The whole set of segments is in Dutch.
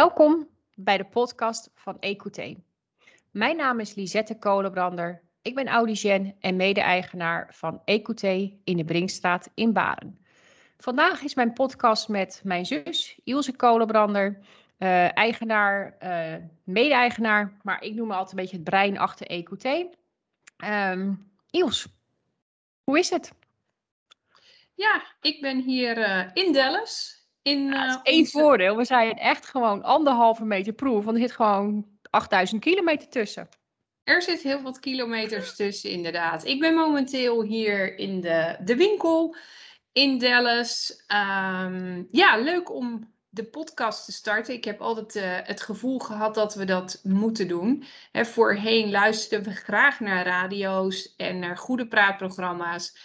Welkom bij de podcast van EQT. Mijn naam is Lisette Kolenbrander. Ik ben audicien en mede-eigenaar van EQT in de Brinkstraat in Baren. Vandaag is mijn podcast met mijn zus Ilse Kolenbrander, uh, eigenaar, uh, mede-eigenaar, maar ik noem me altijd een beetje het brein achter EQT. Um, ehm, hoe is het? Ja, ik ben hier uh, in Dallas in, ja, is één voordeel. We zijn echt gewoon anderhalve meter proef. Want er zit gewoon 8000 kilometer tussen. Er zit heel wat kilometers tussen, inderdaad. Ik ben momenteel hier in de, de winkel in Dallas. Um, ja, leuk om de podcast te starten. Ik heb altijd uh, het gevoel gehad dat we dat moeten doen. He, voorheen luisterden we graag naar radio's en naar goede praatprogramma's.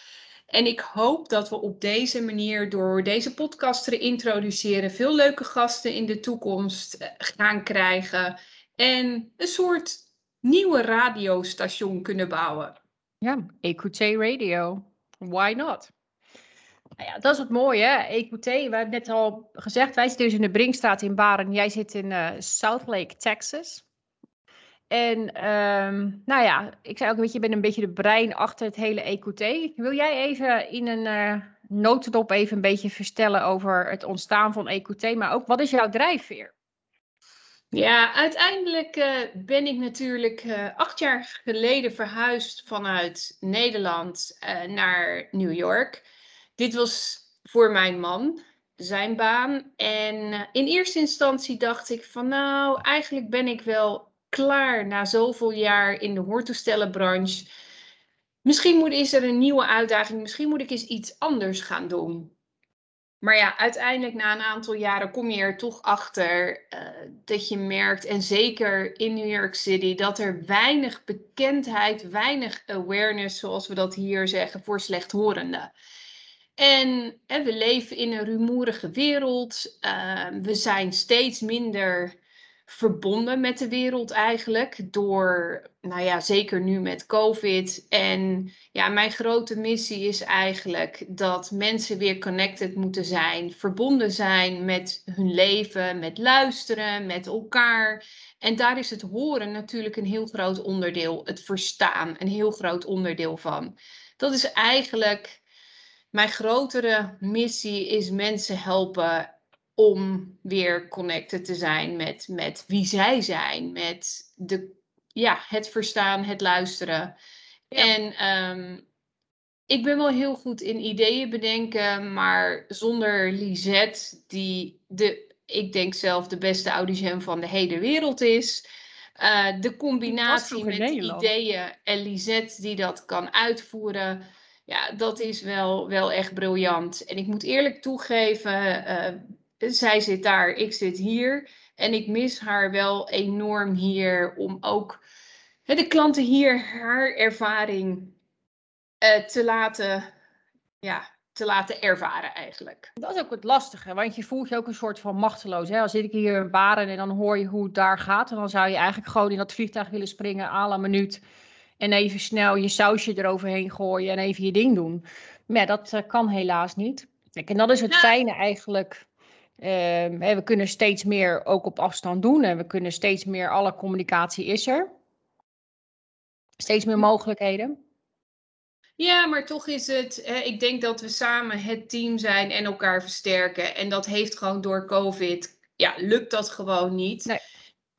En ik hoop dat we op deze manier, door deze podcast te introduceren, veel leuke gasten in de toekomst eh, gaan krijgen. En een soort nieuwe radiostation kunnen bouwen. Ja, EQT Radio. Why not? Nou ja, dat is het mooie, hè? EQT, we hebben net al gezegd, wij zitten dus in de Brinkstraat in Baren. Jij zit in uh, South Lake, Texas. En um, nou ja, ik zei ook, weet je, je bent een beetje de brein achter het hele EQT. Wil jij even in een uh, notendop even een beetje vertellen over het ontstaan van EQT, maar ook wat is jouw drijfveer? Ja, uiteindelijk uh, ben ik natuurlijk uh, acht jaar geleden verhuisd vanuit Nederland naar New York. Dit was voor mijn man, zijn baan. En in eerste instantie dacht ik van nou, eigenlijk ben ik wel klaar na zoveel jaar in de hoortoestellenbranche. Misschien moet, is er een nieuwe uitdaging, misschien moet ik eens iets anders gaan doen. Maar ja, uiteindelijk na een aantal jaren kom je er toch achter uh, dat je merkt, en zeker in New York City, dat er weinig bekendheid, weinig awareness, zoals we dat hier zeggen, voor slechthorenden. En, en we leven in een rumoerige wereld. Uh, we zijn steeds minder verbonden met de wereld eigenlijk. Door, nou ja, zeker nu met COVID. En ja, mijn grote missie is eigenlijk dat mensen weer connected moeten zijn. Verbonden zijn met hun leven, met luisteren, met elkaar. En daar is het horen natuurlijk een heel groot onderdeel. Het verstaan, een heel groot onderdeel van. Dat is eigenlijk mijn grotere missie is mensen helpen om weer connected te zijn met, met wie zij zijn, met de, ja, het verstaan, het luisteren. En um, ik ben wel heel goed in ideeën bedenken, maar zonder Lisette, die de, ik denk zelf de beste audicien van de hele wereld is. Uh, de combinatie met ideeën en Lisette die dat kan uitvoeren, ja, dat is wel, wel echt briljant. En ik moet eerlijk toegeven, uh, zij zit daar, ik zit hier. En ik mis haar wel enorm hier om ook de klanten hier haar ervaring uh, te, laten, ja, te laten ervaren eigenlijk. Dat is ook het lastige, want je voelt je ook een soort van machteloos. Hè? Als zit ik hier in Baren en dan hoor je hoe het daar gaat. En dan zou je eigenlijk gewoon in dat vliegtuig willen springen à la minuut. En even snel je sausje eroverheen gooien en even je ding doen. Maar ja, dat uh, kan helaas niet. Kijk, en dat is het nou, fijne eigenlijk Uh, we kunnen steeds meer ook op afstand doen en we kunnen steeds meer, alle communicatie is er. Steeds meer mogelijkheden. Ja, maar toch is het, ik denk dat we samen het team zijn en elkaar versterken. En dat heeft gewoon door COVID, ja, lukt dat gewoon niet. Nee.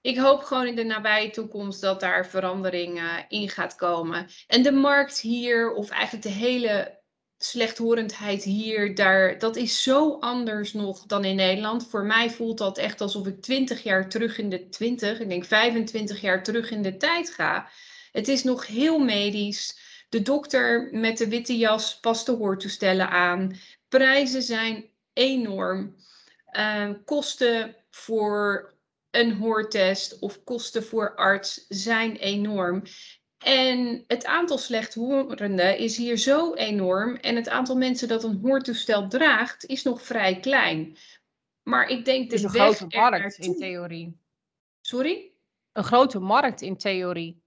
Ik hoop gewoon in de nabije toekomst dat daar verandering uh, in gaat komen. En de markt hier, of eigenlijk de hele slechthorendheid hier, daar, dat is zo anders nog dan in Nederland. Voor mij voelt dat echt alsof ik 20 jaar terug in de 20, ik denk 25 jaar terug in de tijd ga. Het is nog heel medisch. De dokter met de witte jas past de hoortoestellen aan. Prijzen zijn enorm. Uh, kosten voor een hoortest of kosten voor arts zijn enorm. En het aantal slechthorenden is hier zo enorm en het aantal mensen dat een hoortoestel draagt is nog vrij klein. Maar ik denk de een grote markt in theorie. Sorry? Een grote markt in theorie.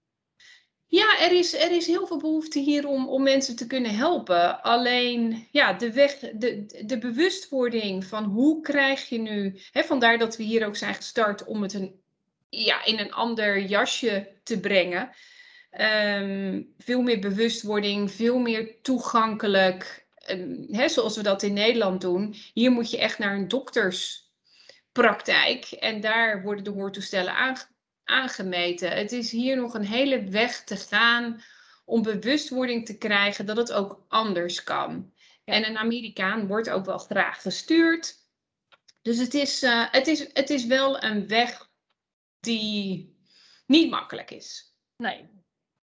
Ja, er is, er is heel veel behoefte hier om, om mensen te kunnen helpen. Alleen ja, de, weg, de, de bewustwording van hoe krijg je nu. Hè, vandaar dat we hier ook zijn gestart om het een, ja, in een ander jasje te brengen. Ehm, veel meer bewustwording, veel meer toegankelijk. Um, hè, zoals we dat in Nederland doen. Hier moet je echt naar een dokterspraktijk. En daar worden de hoortoestellen aange aangemeten. Het is hier nog een hele weg te gaan om bewustwording te krijgen dat het ook anders kan. En een Amerikaan wordt ook wel graag gestuurd. Dus het is, uh, het is, het is wel een weg die niet makkelijk is. Nee,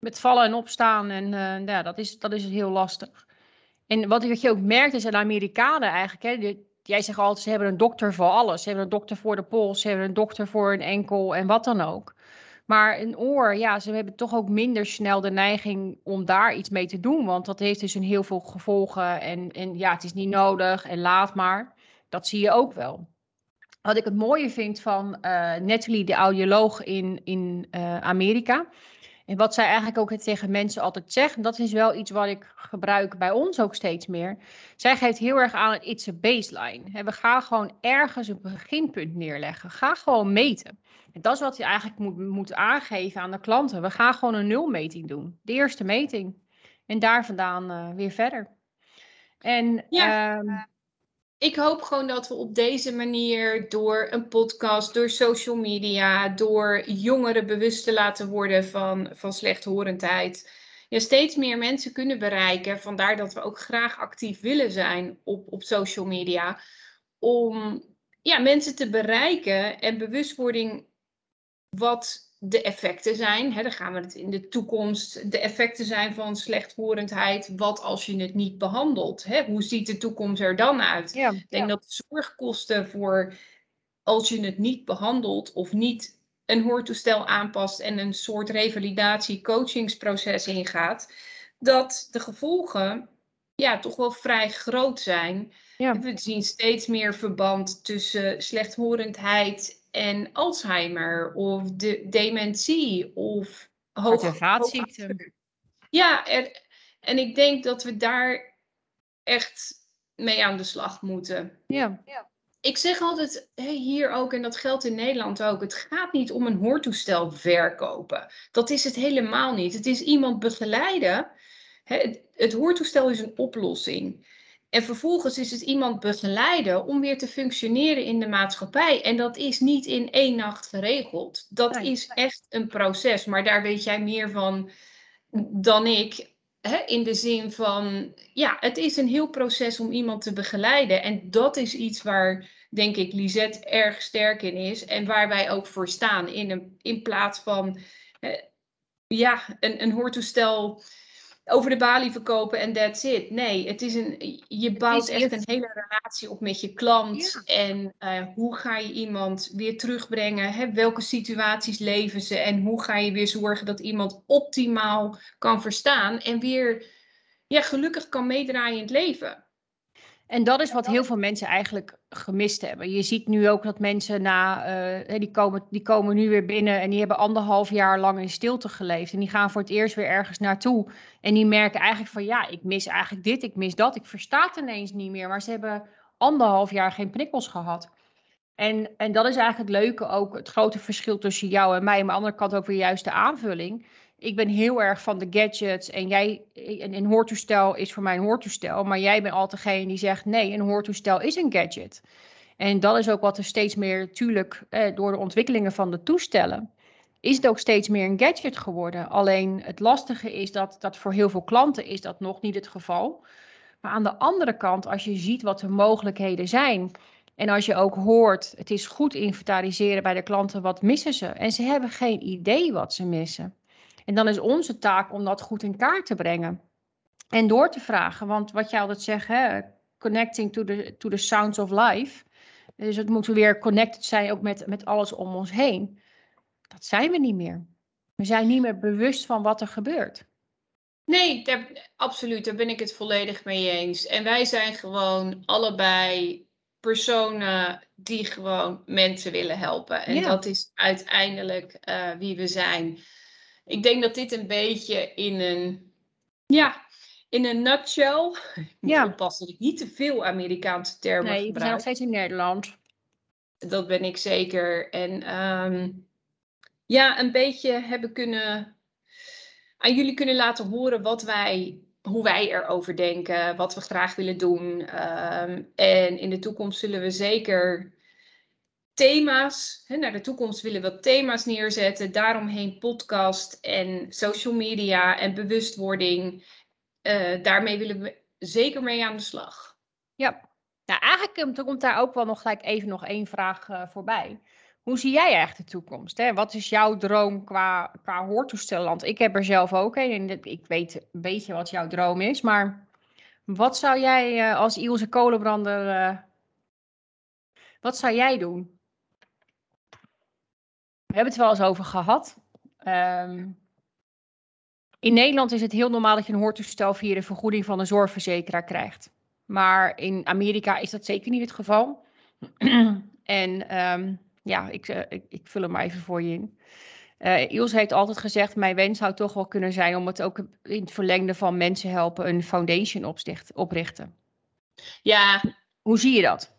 met vallen en opstaan en uh, ja, dat is, dat is heel lastig. En wat, wat je ook merkt is de Amerikanen eigenlijk, hè, jij zegt altijd, ze hebben een dokter voor alles. Ze hebben een dokter voor de pols, ze hebben een dokter voor een enkel en wat dan ook. Maar een oor, ja, ze hebben toch ook minder snel de neiging om daar iets mee te doen. Want dat heeft dus een heel veel gevolgen. En, en ja, het is niet nodig en laat maar. Dat zie je ook wel. Wat ik het mooie vind van uh, Natalie, de audioloog in, in uh, Amerika. En wat zij eigenlijk ook tegen mensen altijd zegt, en dat is wel iets wat ik gebruik bij ons ook steeds meer. Zij geeft heel erg aan het it's a baseline. We gaan gewoon ergens een beginpunt neerleggen. Ga gewoon meten. En dat is wat je eigenlijk moet, moet aangeven aan de klanten. We gaan gewoon een nulmeting doen. De eerste meting. En daar vandaan uh, weer verder. En ja. Uh, ik hoop gewoon dat we op deze manier door een podcast, door social media, door jongeren bewust te laten worden van, van slechthorendheid, ja, steeds meer mensen kunnen bereiken. Vandaar dat we ook graag actief willen zijn op, op social media. Om ja, mensen te bereiken en bewustwording wat de effecten zijn. Hè, dan gaan we het in de toekomst. De effecten zijn van slechthorendheid. Wat als je het niet behandelt? Hè? Hoe ziet de toekomst er dan uit? Ik denk dat de zorgkosten voor als je het niet behandelt of niet een hoortoestel aanpast en een soort revalidatie-coachingsproces ingaat, dat de gevolgen ja, toch wel vrij groot zijn. Ja. We zien steeds meer verband tussen slechthorendheid en Alzheimer of de dementie of hoogziekte. Ja, er, en ik denk dat we daar echt mee aan de slag moeten. Ja. ja. Ik zeg altijd hier ook, en dat geldt in Nederland ook, het gaat niet om een hoortoestel verkopen. Dat is het helemaal niet. Het is iemand begeleiden. Het, het hoortoestel is een oplossing. En vervolgens is het iemand begeleiden om weer te functioneren in de maatschappij. En dat is niet in één nacht geregeld. Dat is echt een proces. Maar daar weet jij meer van dan ik. Hè? In de zin van, ja, het is een heel proces om iemand te begeleiden. En dat is iets waar, denk ik, Lisette erg sterk in is. En waar wij ook voor staan. In, een, in plaats van, ja, een, een hoortoestel over de balie verkopen en that's it. Nee, het is een, je bouwt echt een hele relatie op met je klant. En uh, hoe ga je iemand weer terugbrengen? Hè? Welke situaties leven ze? En hoe ga je weer zorgen dat iemand optimaal kan verstaan en weer ja, gelukkig kan meedraaien in het leven? En dat is wat heel veel mensen eigenlijk gemist hebben. Je ziet nu ook dat mensen na, uh, die, komen, die komen nu weer binnen en die hebben anderhalf jaar lang in stilte geleefd. En die gaan voor het eerst weer ergens naartoe. En die merken eigenlijk van ja, ik mis eigenlijk dit, ik mis dat. Ik versta het ineens niet meer. Maar ze hebben anderhalf jaar geen prikkels gehad. En, en dat is eigenlijk het leuke ook, het grote verschil tussen jou en mij. Maar aan de andere kant ook weer juist de aanvulling ik ben heel erg van de gadgets en jij, een, een hoortoestel is voor mij een hoortoestel, maar jij bent altijd degene die zegt nee, een hoortoestel is een gadget. En dat is ook wat er steeds meer, tuurlijk, eh, door de ontwikkelingen van de toestellen, is het ook steeds meer een gadget geworden. Alleen het lastige is dat, dat voor heel veel klanten is dat nog niet het geval. Maar aan de andere kant, als je ziet wat de mogelijkheden zijn, en als je ook hoort, het is goed inventariseren bij de klanten, wat missen ze? En ze hebben geen idee wat ze missen. En dan is onze taak om dat goed in kaart te brengen. En door te vragen, want wat jij altijd zegt, hè, connecting to the, to the sounds of life. Dus het moet weer connected zijn ook met, met alles om ons heen. Dat zijn we niet meer. We zijn niet meer bewust van wat er gebeurt. Nee, daar, absoluut. Daar ben ik het volledig mee eens. En wij zijn gewoon allebei personen die gewoon mensen willen helpen. En dat is uiteindelijk uh, wie we zijn. Ik denk dat dit een beetje in een, ja, in een nutshell. Ik moet Ja. oppassen dat ik niet te veel Amerikaanse termen Nee, we zijn gebruik. nog steeds in Nederland. Dat ben ik zeker. En ehm, ja, een beetje hebben kunnen aan jullie kunnen laten horen wat wij, hoe wij erover denken, wat we graag willen doen. Ehm, en in de toekomst zullen we zeker thema's, hè, naar de toekomst willen we thema's neerzetten, daaromheen podcast en social media en bewustwording. Eh, daarmee willen we zeker mee aan de slag. Ja. Nou, eigenlijk komt- komt daar ook wel nog gelijk even nog één vraag eh, voorbij. Hoe zie jij echt de toekomst? Hè? Wat is jouw droom qua, qua? Want ik heb er zelf ook een en ik weet een beetje wat jouw droom is. Maar wat zou jij eh, als Ilse Kolenbrander, wat zou jij doen? We hebben het er wel eens over gehad. Ehm, in Nederland is het heel normaal dat je een hoortoestel via de vergoeding van een zorgverzekeraar krijgt. Maar in Amerika is dat zeker niet het geval. en ehm, ja, ik, eh, ik, ik vul hem maar even voor je in. Ilse heeft altijd gezegd, mijn wens zou toch wel kunnen zijn om het ook in het verlengde van mensen helpen een foundation opsticht, oprichten. Ja, Hoe zie je dat?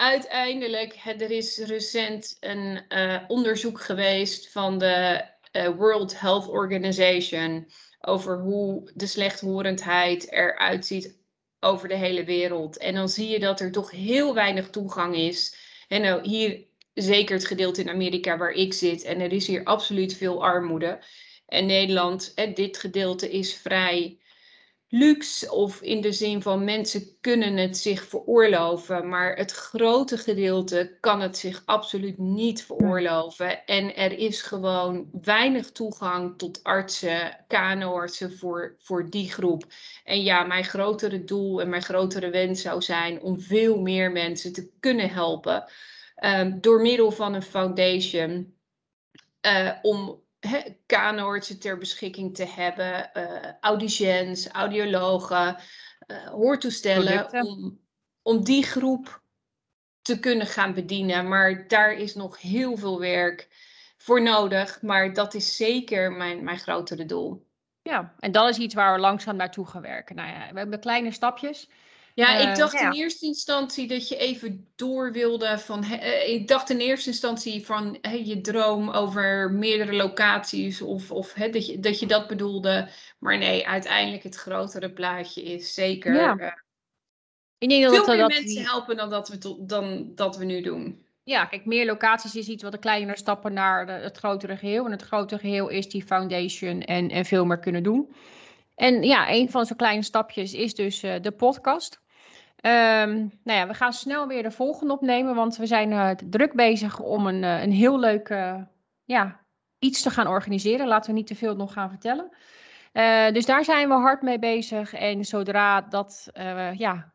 Uiteindelijk, er is recent een eh, onderzoek geweest van de eh, World Health Organization over hoe de slechthorendheid eruit ziet over de hele wereld. En dan zie je dat er toch heel weinig toegang is. En nou, hier zeker het gedeelte in Amerika waar ik zit. En er is hier absoluut veel armoede. En Nederland, dit gedeelte is vrij luxe of in de zin van mensen kunnen het zich veroorloven, maar het grote gedeelte kan het zich absoluut niet veroorloven. En er is gewoon weinig toegang tot artsen, KNO-artsen voor, voor die groep. En ja, mijn grotere doel en mijn grotere wens zou zijn om veel meer mensen te kunnen helpen ehm, door middel van een foundation. eh, om hè, KNO-artsen ter beschikking te hebben, audiciëns, audiologen, eh, hoortoestellen, Producten. om, om die groep te kunnen gaan bedienen. Maar daar is nog heel veel werk voor nodig, maar dat is zeker mijn, mijn grotere doel. Ja, en dat is iets waar we langzaam naartoe gaan werken. Nou ja, we hebben kleine stapjes. Ja, Eh, ik dacht ja. in eerste instantie dat je even door wilde van. eh, ik dacht in eerste instantie van je droom over meerdere locaties of, of dat, je, dat je dat bedoelde. Maar nee, uiteindelijk het grotere plaatje is zeker Ja. eh, Ik denk dat, veel dat, meer dat mensen die- helpen dan dat we, tot, dan dat we nu doen. Ja, kijk, meer locaties is iets wat de kleinere stappen naar de- het grotere geheel. En het grotere geheel is die foundation en, en veel meer kunnen doen. En ja, een van zo'n kleine stapjes is dus eh, de podcast. Ehm, nou ja, we gaan snel weer de volgende opnemen, want we zijn eh, druk bezig om een, eh, een heel leuk ja, iets te gaan organiseren. Laten we niet te veel nog gaan vertellen. Dus daar zijn we hard mee bezig. En zodra dat ja,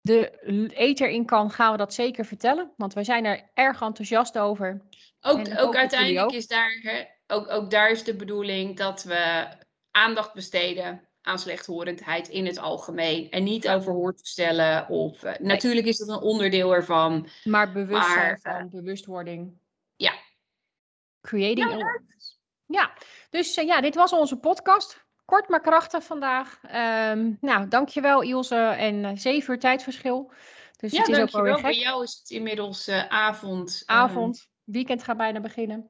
de ether in kan, gaan we dat zeker vertellen. Want wij zijn er erg enthousiast over. Ook, En ook uiteindelijk ook. is daar, hè, ook, ook daar is de bedoeling dat we aandacht besteden aan slechthorendheid in het algemeen. En niet over hoortoestellen of... eh, natuurlijk is dat een onderdeel ervan. Maar bewustzijn Maar, van bewustwording. ja. Creating Ja, awareness. Ja, dus eh, ja, dit was onze podcast. Kort maar krachtig vandaag. Ehm nou, dankjewel Ilse. En eh, zeven uur tijdverschil. Dus Ja, het is ook wel weer. Bij jou is het inmiddels eh, avond. ehm, Avond, weekend gaat bijna beginnen.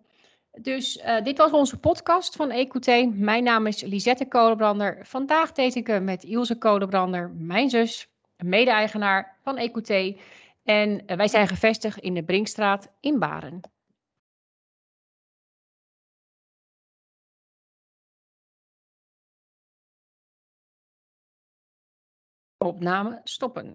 Dus eh, dit was onze podcast van EQT. Mijn naam is Lisette Kolenbrander. Vandaag deed ik hem met Ilse Kolenbrander, mijn zus, mede-eigenaar van EQT. En eh, wij zijn gevestigd in de Brinkstraat in Baren. Opname stoppen.